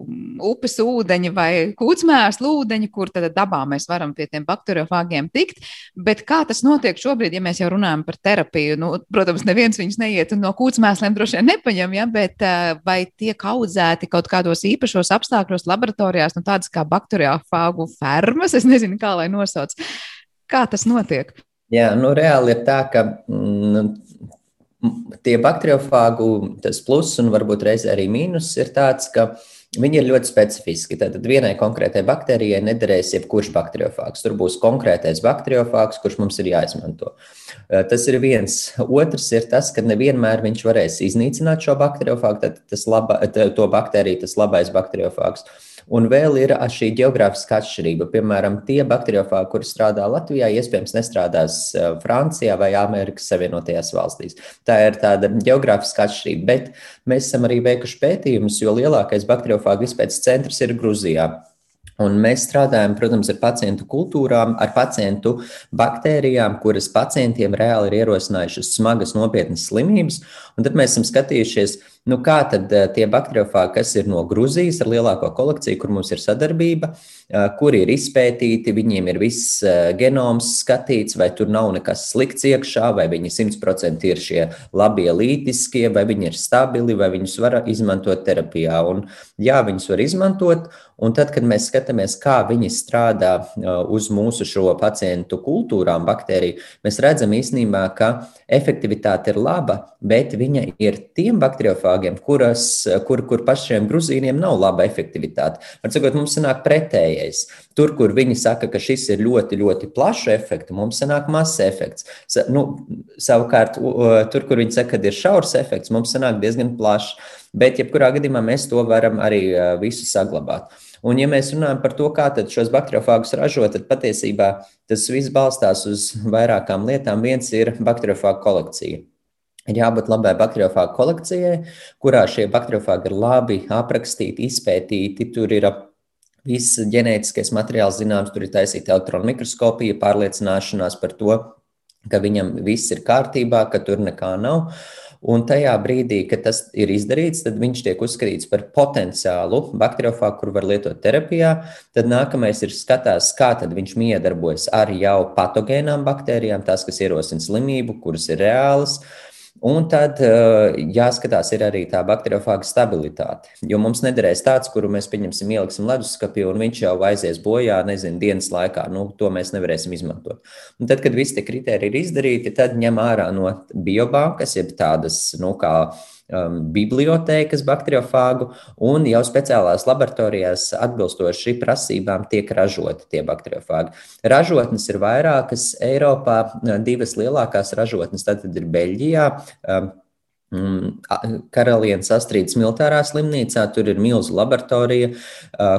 upes ūdeņi vai kūtsmērs ūdeņi, kur tad dabā mēs varam pie tiem bakteriofāgiem tikt. Bet kā tas notiek šobrīd, ja mēs jau runājam par terapiju? Nu, protams, neviens viņus neiet un no kūtsmēsliem droši vien nepaņem, ja? bet uh, vai tiek audzēti kaut kādos īpašos apstākļos laboratorijās, nu tādas kā bakteriofāgu fermas, es nezinu, kā lai nosauc. Kā tas notiek? Jā, nu, reāli ir tā, ka mm, tie bakteriofāgu pluss un varbūt reizē arī mīnus ir tāds, ka viņi ir ļoti specifiski. Tad vienai konkrētai baktērijai nederēs jebkurš bakteriofāgs. Tur būs konkrētais bakteriofāgs, kurš mums ir jāizmanto. Tas ir viens. Otrs ir tas, ka nevienmēr viņš varēs iznīcināt šo bakteriofāgu, tad tas laba, to baktēriju, tas labais bakteriofāgs. Un vēl ir šī geogrāfiskā atšķirība. Piemēram, tie bakteriofāgi, kuri strādā Latvijā, iespējams nestrādās Francijā vai Amerikas Savienotajās valstīs. Tā ir tāda geogrāfiskā atšķirība. Bet mēs esam arī veikuši pētījumus, jo lielākais bakteriofāgu izpētes centrs ir Grūzijā. Un mēs strādājam, protams, ar pacientu kultūrām, ar pacientu baktērijām, kuras pacientiem reāli ir ierosinājušas smagas, nopietnas slimības. Un tad mēs esam skatījušies, Nu, kā tad eh, tie bakteriofāgi, kas ir no Grūzijas ar lielāko kolekciju, kur mums ir sadarbība, eh, kuri ir izpētīti, viņiem ir viss eh, genoms skatīts, vai tur nav nekas slikts iekšā, vai viņi 100% ir šie labie lītiskie, vai viņi ir stabili, vai viņus var izmantot terapijā. Un, jā, viņus var izmantot, un tad, kad mēs skatāmies, kā viņi strādā uz mūsu šo pacientu kultūrām, baktēriju, mēs redzam īstenībā, ka efektivitāte ir laba, bet viņa ir tiem bakteriofāgiem, bakteriofāgiem, kuras, kur, kur pašiem gruzīniem nav laba efektivitāte. Var sakot, mums sanāk pretējais. Tur, kur viņi saka, ka šis ir ļoti, ļoti plašs efekts, mums sanāk mazs efekts. Sa, nu, savukārt, tur, kur viņi saka, ka ir šaurs efekts, mums sanāk diezgan plašs. Bet, jebkurā gadījumā, mēs to varam arī visu saglabāt. Un, ja mēs runājam par to, kā šos bakteriofāgus ražot, tad patiesībā tas viss balstās uz vairākām lietām. Viens ir bakteriofāgu kolekcija ir jābūt labai bakteriofāgu kolekcijai, kurā šie bakteriofāgi ir labi aprakstīti, izpētīti. Tur ir viss ģenētiskais materiāls zināms, tur ir taisīta elektronu mikroskopija, pārliecināšanās par to, ka viņam viss ir kārtībā, ka tur nekā nav. Un tajā brīdī, kad tas ir izdarīts, tad viņš tiek uzskatīts par potenciālu bakteriofāgu, kur var lietot terapijā. Tad nākamais ir skatās, kā viņš miedarbojas ar jau patogēnām baktērijām, tās, kas ierosina slimību, kuras ir reālas. Uh, Un tad uh, jāskatās arī tā bakteriofāga stabilitāte. Jo mums nederēs tāds, kuru mēs pieņemsim, ieliksim leduskapī, un viņš jau aizies bojā, nezinu, dienas laikā. Nu, to mēs nevarēsim izmantot. Un tad, kad visi tie kriteriji ir izdarīti, tad ņem ārā no biobankas, jeb tādas, nu, kā um, bibliotēkas bakteriofāgu, un jau speciālās laboratorijās atbilstoši prasībām tiek ražoti tie bakteriofāgi. Ražotnes ir vairākas Eiropā, divas lielākās ražotnes, tad ir Beļģijā. Um, mm, Karalienes Astrīdas militārā slimnīcā. Tur ir milzu laboratorija,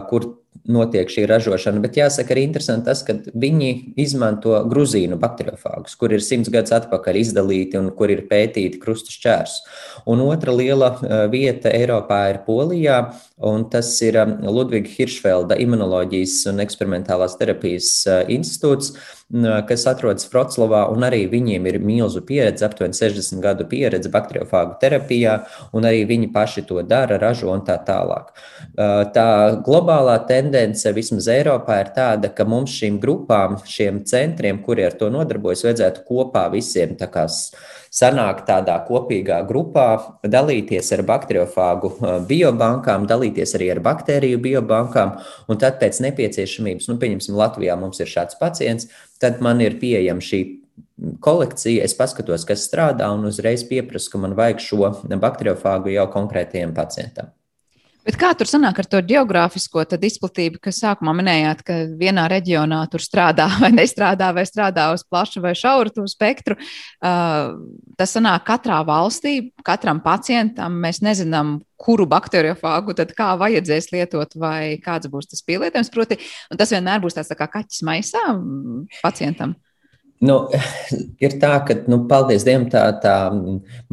kur notiek šī ražošana. Bet jāsaka, arī interesanti tas, ka viņi izmanto gruzīnu bakteriofāgus, kur ir simts gadus atpakaļ izdalīti un kur ir pētīti krustu šķērs. Un otra liela vieta Eiropā ir Polijā, un tas ir Ludviga Hiršfelda imunoloģijas un eksperimentālās terapijas institūts kas atrodas Vroclavā, un arī viņiem ir milzu pieredze, aptuveni 60 gadu pieredze bakteriofāgu terapijā, un arī viņi paši to dara, ražo un tā tālāk. Tā globālā tendence vismaz Eiropā ir tāda, ka mums šīm grupām, šiem centriem, kuri ar to nodarbojas, vajadzētu kopā visiem tā kā sanākt tādā kopīgā grupā, dalīties ar bakteriofāgu biobankām, dalīties arī ar baktēriju biobankām, un tad pēc nepieciešamības, nu, pieņemsim, Latvijā mums ir šāds pacients, tad man ir pieejama šī kolekcija, es paskatos, kas strādā, un uzreiz pieprasu, ka man vajag šo bakteriofāgu jau konkrētajam pacientam. Bet kā tur sanāk ar to geogrāfisko izplatību, kas sākumā minējāt, ka vienā reģionā tur strādā vai nestrādā, vai strādā uz plašu vai šauru spektru? Uh, tas sanāk katrā valstī, katram pacientam. Mēs nezinām, kuru bakteriofāgu tad kā vajadzēs lietot, vai kāds būs tas pielietojums. Proti, tas vienmēr būs tāds tā kā kaķis maisā pacientam. Nu, ir tā, ka, nu, paldies Dievam, tā, tā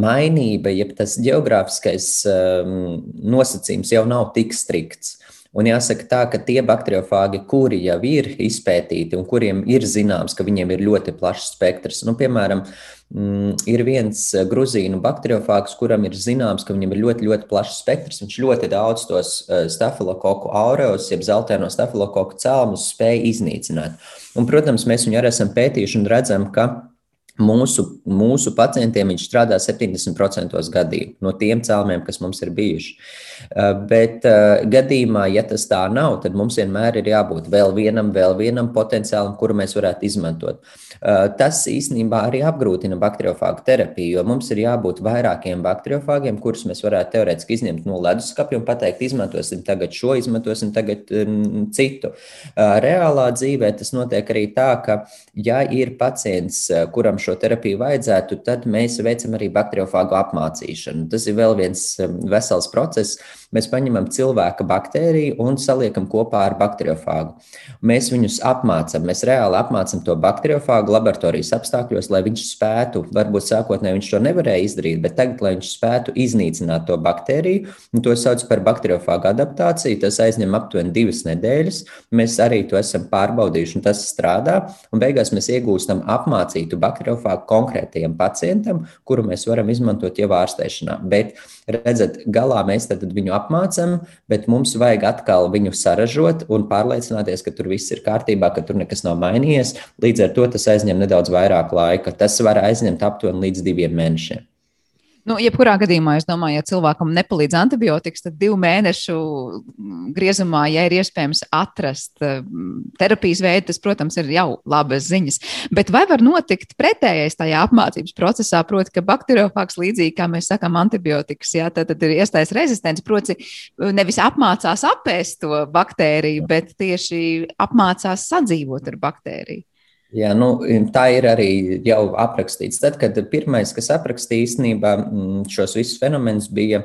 mainība, jeb tas geogrāfiskais um, nosacījums jau nav tik strikts. Un jāsaka tā, ka tie bakteriofāgi, kuri jau ir izpētīti un kuriem ir zināms, ka viņiem ir ļoti plašs spektrs, nu, piemēram, mm, ir viens gruzīnu bakteriofāgs, kuram ir zināms, ka viņam ir ļoti, ļoti plašs spektrs. Viņš ļoti daudz tos uh, stafilokoku aureus, jeb zeltaino stafilokoku cēlumus spēja iznīcināt. Un, protams, mēs viņu arī esam pētījuši un redzam, ka mūsu, mūsu pacientiem viņš strādā 70% gadījumu no tiem cēlumiem, kas mums ir bijuši. Uh, bet uh, gadījumā, ja tas tā nav, tad mums vienmēr ir jābūt vēl vienam, vēl vienam potenciālam, kuru mēs varētu izmantot. Uh, tas īstenībā arī apgrūtina bakteriofāgu terapiju, jo mums ir jābūt vairākiem bakteriofāgiem, kurus mēs varētu teorētiski izņemt no leduskapja un pateikt, izmantosim tagad šo, izmantosim tagad um, citu. Reālā dzīvē tas notiek arī tā, ka, ja ir pacients, kuram šo terapiju vajadzētu, tad mēs veicam arī bakteriofāgu apmācīšanu. Tas ir vēl viens um, vesels process Mēs paņemam cilvēka baktēriju un saliekam kopā ar bakteriofāgu. Mēs viņus apmācām, mēs reāli apmācām to bakteriofāgu laboratorijas apstākļos, lai viņš spētu, varbūt sākotnēji viņš to nevarēja izdarīt, bet tagad, lai viņš spētu iznīcināt to baktēriju, un to sauc par bakteriofāgu adaptāciju, tas aizņem aptuveni divas nedēļas. Mēs arī to esam pārbaudījuši, un tas strādā. Un beigās mēs iegūstam apmācītu bakteriofāgu konkrētajam pacientam, kuru mēs varam izmantot jau ārstēšanā. Bet, redzat, galā mēs viņu apmācām, bet mums vajag atkal viņu saražot un pārliecināties, ka tur viss ir kārtībā, ka tur nekas nav mainījies. Līdz ar to tas aizņem nedaudz vairāk laika. Tas var aizņemt aptuveni līdz diviem mēnešiem. Nu, jebkurā gadījumā, es domāju, ja cilvēkam nepalīdz antibiotikas, tad divu mēnešu griezumā, ja ir iespējams atrast mm, terapijas veidu, tas, protams, ir jau labas ziņas. Bet vai var notikt pretējais tajā apmācības procesā, proti, ka bakteriofāks līdzīgi, kā mēs sakām, antibiotikas, jā, tad, tad ir iestājas rezistents, proti, nevis apmācās apēst to baktēriju, bet tieši apmācās sadzīvot ar baktēriju. Jā, nu, tā ir arī jau aprakstīts. Tad, kad pirmais, kas aprakstīja īstenībā mm, šos visus fenomenus, bija,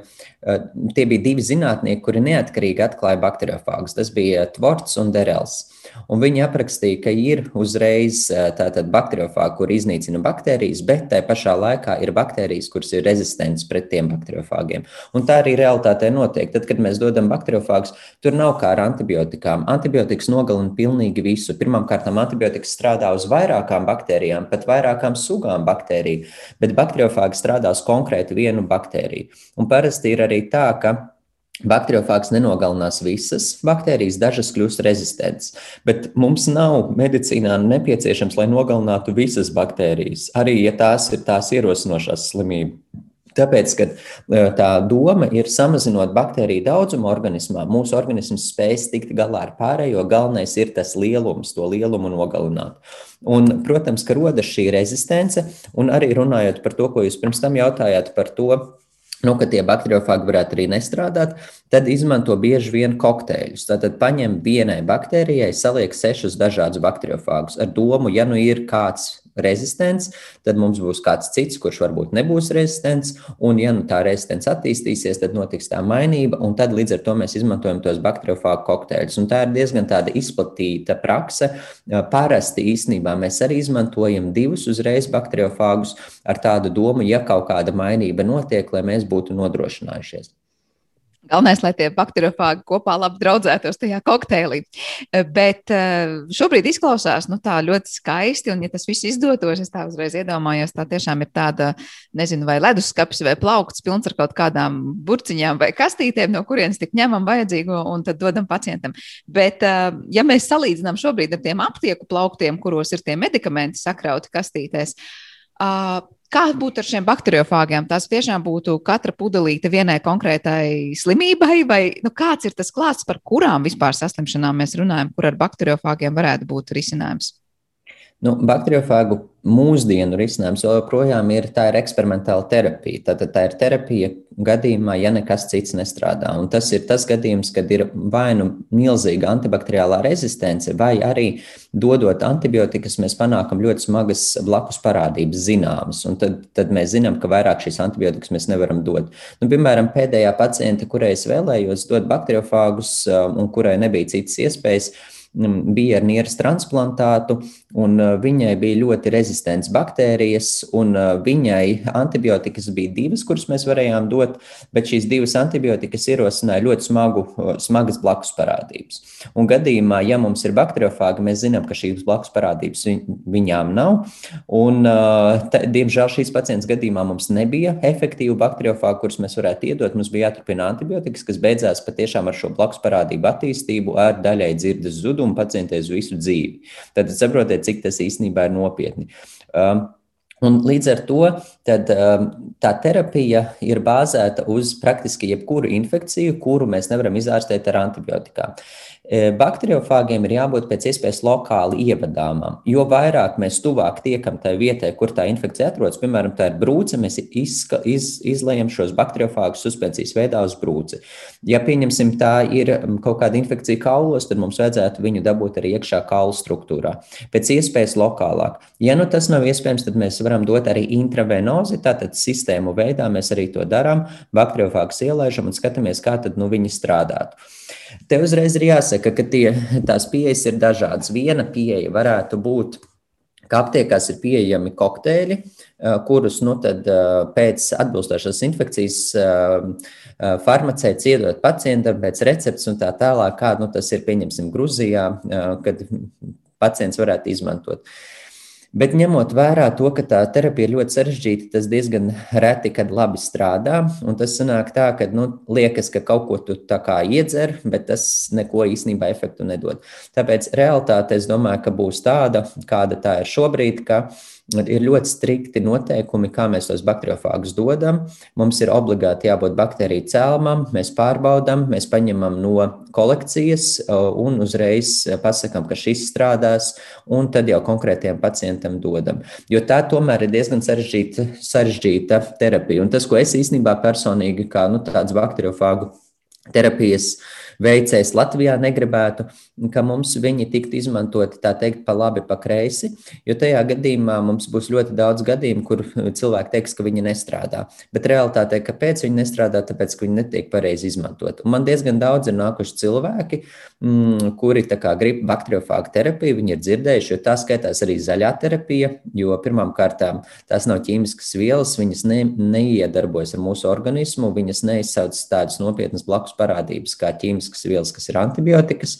tie bija divi zinātnieki, kuri neatkarīgi atklāja bakteriofāgus. Tas bija Tvorts un Derels. Un viņi aprakstīja, ka ir uzreiz tātad bakteriofāgi, kur iznīcina baktērijas, bet tai pašā laikā ir baktērijas, kuras ir rezistents pret tiem bakteriofāgiem. Un tā arī realitātē notiek. Tad, kad mēs dodam bakteriofāgus, tur nav kā ar antibiotikām. Antibiotikas nogalina pilnīgi visu. Pirmkārt, antibiotikas strādā uz vairākām baktērijām, pat vairākām sugām baktēriju, bet bakteriofāgi strādā uz konkrēti vienu baktēriju. Un parasti ir arī tā, ka Bakteriofāgs nenogalinās visas baktērijas, dažas kļūst rezistentas, bet mums nav medicīnā nepieciešams, lai nogalinātu visas baktērijas, arī ja tās ir tās ierosinošās slimības. Tāpēc, kad e, tā doma ir samazinot baktēriju daudzumu organismā, mūsu organisms spēj tikt galā ar pārējo. Galvenais ir tas lielums, to lielumu nogalināt. Un, protams, ka rodas šī rezistence, un arī runājot par to, ko jūs pirms tam jautājāt par to, nu, ka tie bakteriofāgi varētu arī nestrādāt, tad izmanto bieži vien kokteļus. Tātad paņem vienai baktērijai, saliek sešus dažādus bakteriofāgus ar domu, ja nu ir kāds rezistents, tad mums būs kāds cits, kurš varbūt nebūs rezistents. Un, ja nu tā rezistence attīstīsies, tad notiks tā mainība, un tad līdz ar to mēs izmantojam tos bakteriofāgu kokteļus. Un tā ir diezgan izplatīta prakse. Parasti īstenībā mēs arī izmantojam divus uzreiz bakteriofāgus ar tādu domu, ja kaut kāda mainība notiek, lai mēs būtu nodrošinājušies. Galvenais, lai tie bakteriofāgi kopā labi draudzētos tajā kokteilī. Eh, bet eh, šobrīd izklausās nu, ļoti skaisti, un, ja tas viss izdotos, es tā uzreiz iedomājos, tā tiešām ir tāda, nezinu, vai leduskapis vai plaukts pilns ar kaut kādām burciņām vai kastītēm, no kurienes tik ņemam vajadzīgo un tad dodam pacientam. Bet, eh, ja mēs salīdzinām šobrīd ar tiem aptieku plauktiem, kuros ir tie medikamenti sakrauti kastītēs, Kā būtu ar šiem bakteriofāgiem? Tās tiešām būtu katra pudelīte vienai konkrētai slimībai, vai nu, kāds ir tas klāsts, par kurām vispār saslimšanām mēs runājam, kur ar bakteriofāgiem varētu būt risinājums? Nu, bakteriofāgu mūsdienu risinājums joprojām ir tā ir eksperimentāla terapija. Tātad tā ir terapija gadījumā, ja nekas cits nestrādā. Un tas ir tas gadījums, kad ir vai nu milzīga antibakteriālā rezistence, vai arī dodot antibiotikas, mēs panākam ļoti smagas blakus parādības zināmas. Un tad, tad mēs zinām, ka vairāk šīs antibiotikas mēs nevaram dot. Nu, piemēram, pēdējā pacienta, kurai es vēlējos dot bakteriofāgus um, un kurai nebija citas iespējas, bija ar nieras transplantātu, un uh, viņai bija ļoti rezistents baktērijas, un uh, viņai antibiotikas bija divas, kuras mēs varējām dot, bet šīs divas antibiotikas ierosināja ļoti smagu, uh, smagas blakus parādības. Un gadījumā, ja mums ir bakteriofāgi, mēs zinām, ka šīs blakus parādības viņām nav, un, tā, diemžēl, šīs pacients gadījumā mums nebija efektīvu bakteriofāgu, kurus mēs varētu iedot. Mums bija jāturpina antibiotikas, kas beidzās patiešām ar šo blakus parādību attīstību, ar daļai dzirdes zudumu un pacientēs visu dzīvi. Tad saprotiet, cik tas īstenībā ir nopietni. Um, Un līdz ar to tad, um, tā terapija ir bāzēta uz praktiski jebkuru infekciju, kuru mēs nevaram izārstēt ar antibiotikām. E, bakteriofāgiem ir jābūt pēc iespējas lokāli ievadāmām. Jo vairāk mēs tuvāk tiekam tai vietai, kur tā infekcija atrodas, piemēram, tā ir brūce, mēs izska, iz, izlējam šos bakteriofāgus suspensijas veidā uz brūci. Ja pieņemsim, tā ir kaut kāda infekcija kaulos, tad mums vajadzētu viņu dabūt arī iekšā kaulu struktūrā. Pēc iespējas lokālāk. Ja nu tas nav iespējams, tad mēs varam dot arī intravenozi, tātad sistēmu veidā mēs arī to darām, bakteriofāgus ielaižam un skatāmies, kā tad nu viņi strādātu. Te uzreiz ir jāsaka, ka tie, tās pieejas ir dažādas. Viena pieeja varētu būt, ka aptiekās ir pieejami kokteļi, kurus nu, tad, pēc atbilstošās infekcijas farmaceits iedod pacientam pēc receptes un tā tālāk, kā nu, tas ir pieņemsim Gruzijā, kad pacients varētu izmantot. Uh, Bet ņemot vērā to, ka tā terapija ir ļoti sarežģīta, tas diezgan reti, kad labi strādā. Un tas sanāk tā, ka nu, liekas, ka kaut ko tu tā kā iedzer, bet tas neko īstenībā efektu nedod. Tāpēc realitāte, es domāju, ka būs tāda, kāda tā ir šobrīd, ka ir ļoti strikti noteikumi, kā mēs tos bakteriofāgus dodam. Mums ir obligāti jābūt baktēriju cēlumam, mēs pārbaudām, mēs paņemam no kolekcijas un uzreiz pasakām, ka šis strādās, un tad jau konkrētiem pacientam dodam. Jo tā tomēr ir diezgan sarežģīta, sarežģīta terapija. Un tas, ko es īstenībā personīgi kā nu, tāds bakteriofāgu terapijas uh, veicējs Latvijā negribētu, ka mums viņi tiktu izmantoti tā teikt pa labi, pa kreisi, jo tajā gadījumā mums būs ļoti daudz gadījumu, kur cilvēki teiks, ka viņi nestrādā. Bet realitātē, kāpēc viņi nestrādā? Tāpēc, ka viņi netiek pareizi izmantot. Un man diezgan daudz ir nākuši cilvēki, mm, kuri grib bakteriofāgu terapiju, viņi ir dzirdējuši, jo tā skaitās arī zaļā terapija, jo pirmām kārtām tās nav ķīmiskas vielas, viņas ne, neiedarbojas ar mūsu organismu, viņas neizsauc tādas nopietnas blakus parādības kā ķīmiskas ķīmiskas vielas, kas ir antibiotikas,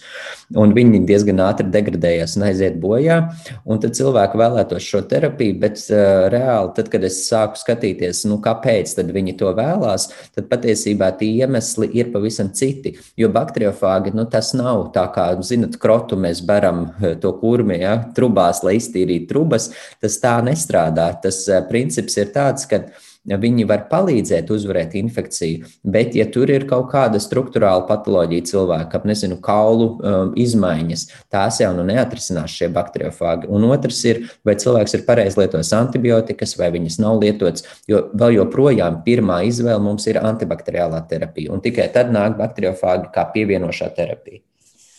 un viņi diezgan ātri degradējas un aiziet bojā. Un tad cilvēki vēlētos šo terapiju, bet uh, reāli, tad, kad es sāku skatīties, nu, kāpēc viņi to vēlās, tad patiesībā tie iemesli ir pavisam citi. Jo bakteriofāgi nu, tas nav tā kā, zinot, krotu mēs beram to kurmi, ja, trubās, lai iztīrītu trubas. Tas tā nestrādā. Tas uh, princips ir tāds, ka viņi var palīdzēt uzvarēt infekciju, bet, ja tur ir kaut kāda struktūrāla patoloģija cilvēkam, nezinu, kaulu um, izmaiņas, tās jau nu neatrisinās šie bakteriofāgi. Un otrs ir, vai cilvēks ir pareizi lietojis antibiotikas, vai viņas nav lietotas, jo vēl joprojām pirmā izvēle mums ir antibakteriālā terapija, un tikai tad nāk bakteriofāgi kā pievienošā terapija.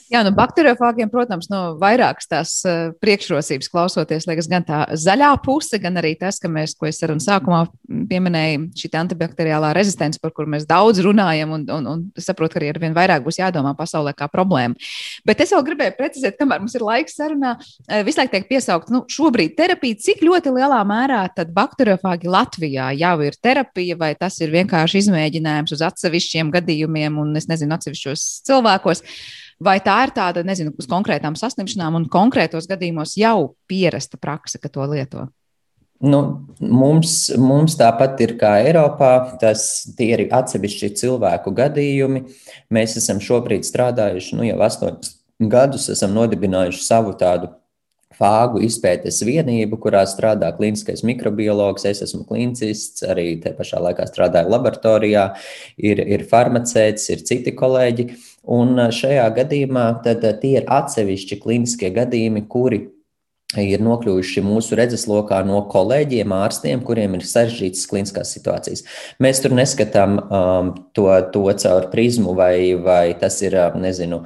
Jā, nu, bakteriofāgiem, protams, no vairākas tās uh, priekšrocības klausoties, liekas, gan tā zaļā puse, gan arī tas, ka mēs, ko es sarunu sākumā pieminēju, šī antibakteriālā rezistence, par kuru mēs daudz runājam, un, un, un saprotu, ka arī ar vien vairāk būs jādomā pasaulē kā problēma. Bet es vēl gribēju precizēt, kamēr mums ir laiks sarunā, uh, visu laiku tiek piesaukt, nu, šobrīd terapija, cik ļoti lielā mērā tad bakteriofāgi Latvijā jau ir terapija, vai tas ir vienkārši izmēģinājums uz atsevišķiem gadījumiem un, es nezinu, atsevišķos cilvēkos. Vai tā ir tāda, nezinu, uz konkrētām saslimšanām un konkrētos gadījumos jau pierasta praksa, ka to lieto? Nu, mums, mums tāpat ir kā Eiropā, tas ir atsevišķi cilvēku gadījumi. Mēs esam šobrīd strādājuši nu, jau astoņus gadus, esam nodibinājuši savu tādu fāgu izpētes vienību, kurā strādā kliniskais mikrobiologs. Es esmu klinicis, arī te pašā laikā strādāju laboratorijā, ir, ir farmaceits, ir citi kolēģi. Un šajā gadījumā tie ir atsevišķi kliniskie gadījumi, kuri ir nokļuvuši mūsu redzeslokā no kolēģiem, ārstiem, kuriem ir sarežģītas kliniskās situācijas. Mēs tur neskatām um, to, to caur prizmu, vai, vai tas ir nezinu,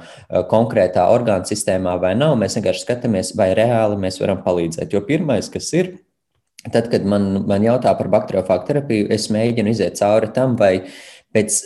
konkrētā orgānu sistēmā vai nav. Mēs vienkārši skatāmies, vai reāli mēs varam palīdzēt. Jo pirmais, kas ir, tad, kad man, man jautā par bakteriofāgu terapiju, es mēģinu iziet cauri tam, vai pēc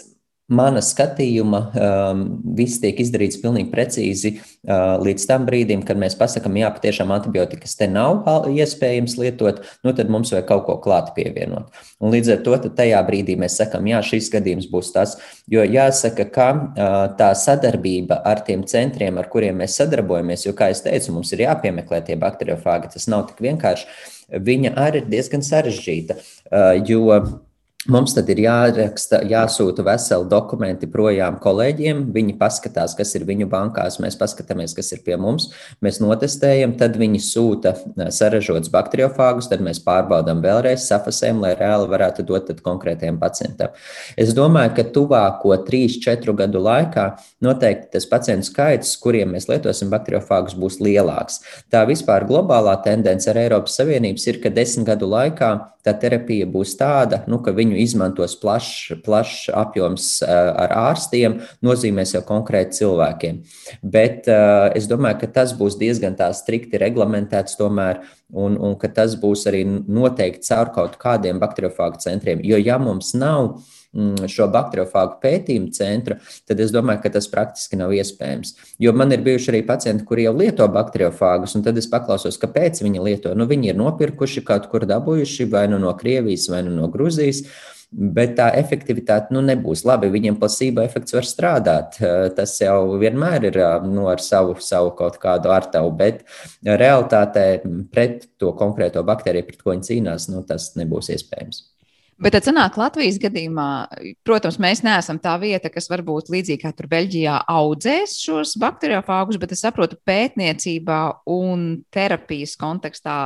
Mana skatījuma um, viss tiek izdarīts pilnīgi precīzi uh, līdz tam brīdim, kad mēs pasakām, jā, patiešām antibiotikas te nav iespējams lietot, nu tad mums vajag kaut ko klāt pievienot. Un līdz ar to tajā brīdī mēs sakām, jā, šis gadījums būs tas, jo jāsaka, ka uh, tā sadarbība ar tiem centriem, ar kuriem mēs sadarbojamies, jo, kā es teicu, mums ir jāpiemeklē tie bakteriofāgi, tas nav tik vienkārši, viņa arī ir diezgan sarežģīta, uh, jo Mums tad ir jāraksta, jāsūta veseli dokumenti projām kolēģiem. Viņi paskatās, kas ir viņu bankās, mēs paskatāmies, kas ir pie mums. Mēs notestējam, tad viņi sūta saražotus bakteriofāgus, tad mēs pārbaudām vēlreiz, safasējam, lai reāli varētu dot konkrētiem pacientam. Es domāju, ka tuvāko 3-4 gadu laikā noteikti tas pacientu skaits, kuriem mēs lietosim bakteriofāgus, būs lielāks. Tā vispār globālā tendence ar Eiropas Savienības ir, ka desmit gadu laikā tā terapija būs tāda, nu, ka viņu izmantos plašs plaš apjoms eh, ar ārstiem, nozīmēs jau konkrēti cilvēkiem. Bet uh, es domāju, ka tas būs diezgan tā strikti reglamentēts tomēr, un, un ka tas būs arī noteikti caur kaut kādiem bakteriofāgu centriem. Jo ja mums nav šo bakteriofāgu pētījumu centru, tad es domāju, ka tas praktiski nav iespējams. Jo man ir bijuši arī pacienti, kuri jau lieto bakteriofāgus, un tad es paklausos, kāpēc viņi lieto. Nu, viņi ir nopirkuši kaut kur dabūjuši vai nu no Krievijas, vai nu no Gruzijas. Bet tā efektivitāte nu, nebūs labi. Viņiem plasība efekts var strādāt. Tas jau vienmēr ir nu, ar savu, savu kaut kādu artavu, bet realtātē pret to konkrēto baktēriju, pret ko viņi cīnās, nu, tas nebūs iespējams. Bet tad sanāk Latvijas gadījumā, protams, mēs neesam tā vieta, kas varbūt līdzīgi kā tur Beļģijā audzēs šos bakteriofāgus, bet es saprotu, pētniecībā un terapijas kontekstā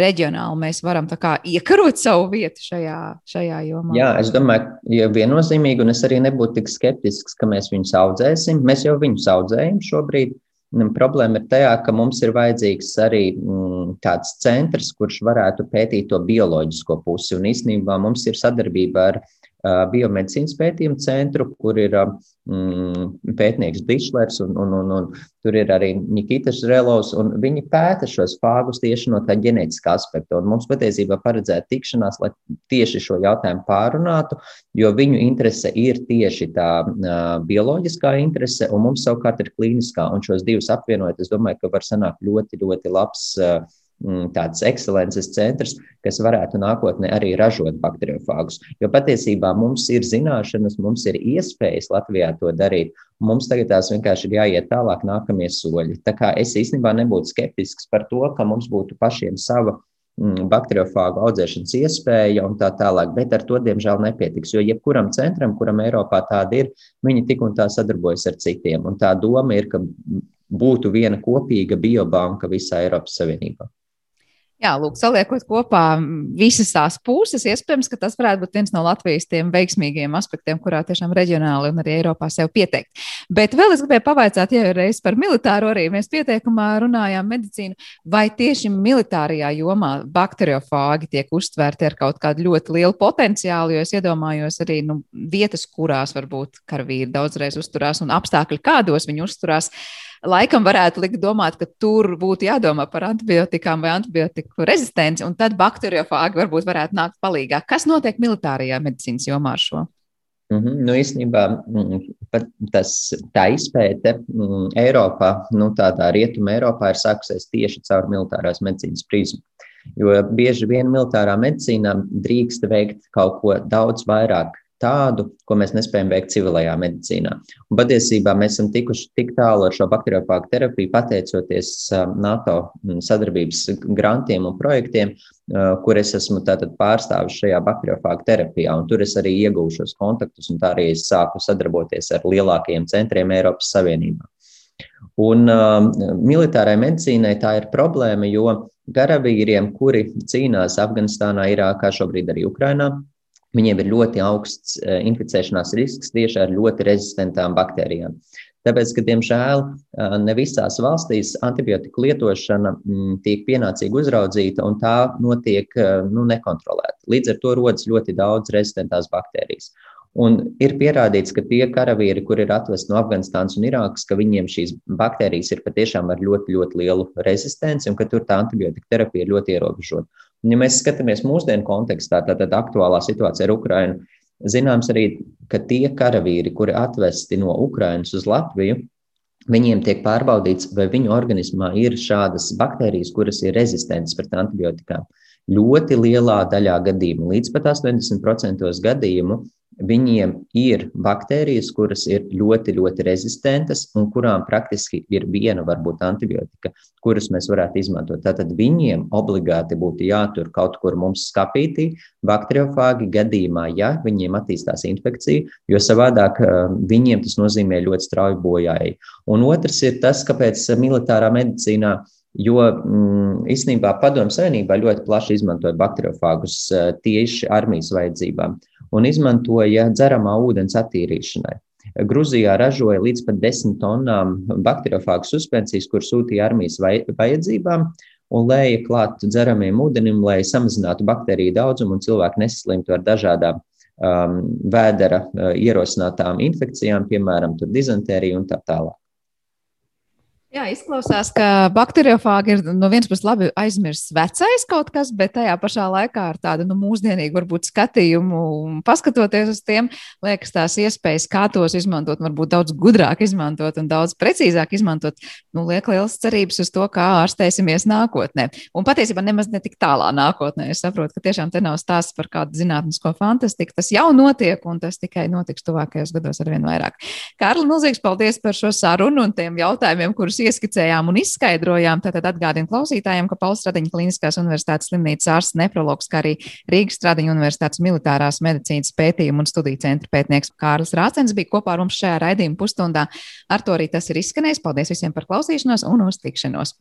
reģionāli mēs varam kā iekarot savu vietu šajā, šajā jomā. Jā, es domāju, ja viennozīmīgi, un es arī nebūtu tik skeptisks, ka mēs viņus audzēsim. Mēs jau viņus audzējam šobrīd. Problēma ir tajā, ka mums ir vajadzīgs arī mm, tāds centrs, kurš varētu pētīt to bioloģisko pusi. Un īstenībā mums ir sadarbība ar biomedicīnas pētījumu centru, kur ir mm, pētnieks Bišlers un, un, un, un tur ir arī Nikitas Relovs, un viņi pēta šos fāgus tieši no tā ģenētiskā aspekta. Un mums patiesībā paredzēta tikšanās, lai tieši šo jautājumu pārunātu, jo viņu interese ir tieši tā uh, bioloģiskā interese, un mums savukārt ir klīniskā, un šos divus apvienojot, es domāju, ka var sanākt ļoti, ļoti labs uh, tāds ekscelences centrs, kas varētu nākotnē arī ražot bakteriofāgus. Jo patiesībā mums ir zināšanas, mums ir iespējas Latvijā to darīt. Mums tagad tās vienkārši ir jāiet tālāk, nākamie soļi. Tā kā es īstenībā nebūtu skeptisks par to, ka mums būtu pašiem sava mm, bakteriofāgu audzēšanas iespēja un tā tālāk, bet ar to, diemžēl, nepietiks. Jo jebkuram centram, kuram Eiropā tāda ir, viņi tik un tā sadarbojas ar citiem. Un tā doma ir, ka būtu viena kopīga biobanka visā Eiropas Savienībā. Jā, lūk, saliekot kopā visas tās puses, iespējams, ka tas varētu būt viens no Latvijas tiem veiksmīgiem aspektiem, kurā tiešām reģionāli un arī Eiropā sev pieteikt. Bet vēl es gribēju pavaicāt, ja reiz par militāro arī mēs pieteikumā runājām medicīnu, vai tieši militārajā jomā bakteriofāgi tiek uztvērti ar kaut kādu ļoti lielu potenciālu, jo es iedomājos arī nu, vietas, kurās varbūt karavīri daudzreiz uzturās un apstākļi, kādos viņi uzturās. Laikam varētu likt domāt, ka tur būtu jādomā par antibiotikām vai antibiotiku rezistenci, un tad bakteriofāgi varbūt varētu nākt palīgā. Kas notiek militārajā medicīnas jomā ar šo? Mm -hmm. nu, īstenībā mm, tas, tā izpēte mm, Eiropā, nu, tādā rietuma Eiropā, ir sākusies tieši caur militārās medicīnas prizmu. Jo bieži vien militārā medicīnā drīkst veikt kaut ko daudz vairāk tādu, ko mēs nespējam veikt civilajā medicīnā. Un patiesībā mēs esam tikuši tik tālu ar šo bakteriofāgu terapiju, pateicoties NATO sadarbības grantiem un projektiem, kur es esmu pārstāvis šajā bakteriofāgu terapijā. Tur es arī iegūšu šos kontaktus, un tā arī es sāku sadarboties ar lielākajiem centriem Eiropas Savienībā. Un uh, militārai medicīnai tā ir problēma, jo karavīriem, kuri cīnās Afganistānā, Irākā, šobrīd arī Ukrainā, Viņiem ir ļoti augsts eh, inficēšanās risks tieši ar ļoti rezistentām baktērijām. Tāpēc, ka, diemžēl, eh, ne visās valstīs antibiotiku lietošana mm, tiek pienācīgi uzraudzīta un tā notiek eh, nu, nekontrolēta. Līdz ar to rodas ļoti daudz rezistentās baktērijas. Un ir pierādīts, ka tie karavīri, kur ir atvesti no Afganistānas un Irākas, ka viņiem šīs baktērijas ir patiešām ar ļoti, ļoti lielu rezistenci un ka tur tā antibiotika terapija ir ļoti ierobežota. Ja mēs skatāmies mūsdienu kontekstā, tad, tad aktuālā situācija ar Ukrajinu, zināms arī, ka tie karavīri, kuri atvesti no Ukrainas uz Latviju, Viņiem tiek pārbaudīts, vai viņu organismā ir šādas baktērijas, kuras ir rezistentas pret antibiotikām. Ļoti lielā daļā gadījumu, līdz pat 80% gadījumu, Viņiem ir baktērijas, kuras ir ļoti, ļoti rezistentas un kurām praktiski ir viena, varbūt, antibiotika, kuras mēs varētu izmantot. Tātad viņiem obligāti būtu jātur kaut kur mums skapītī bakteriofāgi gadījumā, ja viņiem attīstās infekcija, jo savādāk viņiem tas nozīmē ļoti strauju bojāju. Un otrs ir tas, kāpēc militārā medicīnā Jo mm, īstenībā Padomu Savienībā ļoti plaši izmantoja bakteriofāgus tieši armijas vajadzībām un izmantoja dzeramā ūdens attīrīšanai. Grūzijā ražoja līdz pat desmit tonnām bakteriofāgu suspensijas, kur sūtīja armijas vajadzībām un lēja klāt dzeramiem ūdenim, lai samazinātu baktēriju daudzumu un cilvēku nesaslimtu ar dažādām um, vēdera uh, ierosinātām infekcijām, piemēram, dizentēriju un tā tālāk. Jā, izklausās, ka bakteriofāgi ir no vienas puses labi aizmirsts vecais kaut kas, bet tajā pašā laikā ar tādu nu, mūsdienīgu varbūt skatījumu, paskatoties uz tiem, liekas tās iespējas, kā tos izmantot, varbūt daudz gudrāk izmantot un daudz precīzāk izmantot, nu, liek liels cerības uz to, kā ārstēsimies nākotnē. Un patiesībā nemaz ne tik tālā nākotnē. Es saprotu, ka tiešām te nav stāsts par kādu zinātnisko fantastiku. Tas jau notiek, un tas tikai notiks tuvākajos gados ar vien vairāk. Kārli, milzīgs paldies par šo sarunu un tiem jautājumiem, kurus ieskicējām un izskaidrojām. Tātad atgādinu klausītājiem, ka Pauls Stradiņa Kliniskās universitātes slimnīcas ārsts nefrologs, kā arī Rīgas Stradiņa universitātes militārās medicīnas pētījumu un studiju centra pētnieks Kārlis Rācens bija kopā ar mums šajā raidījuma pusstundā. Ar to arī tas ir izskanējis. Paldies visiem par klausīšanos un uz tikšanos!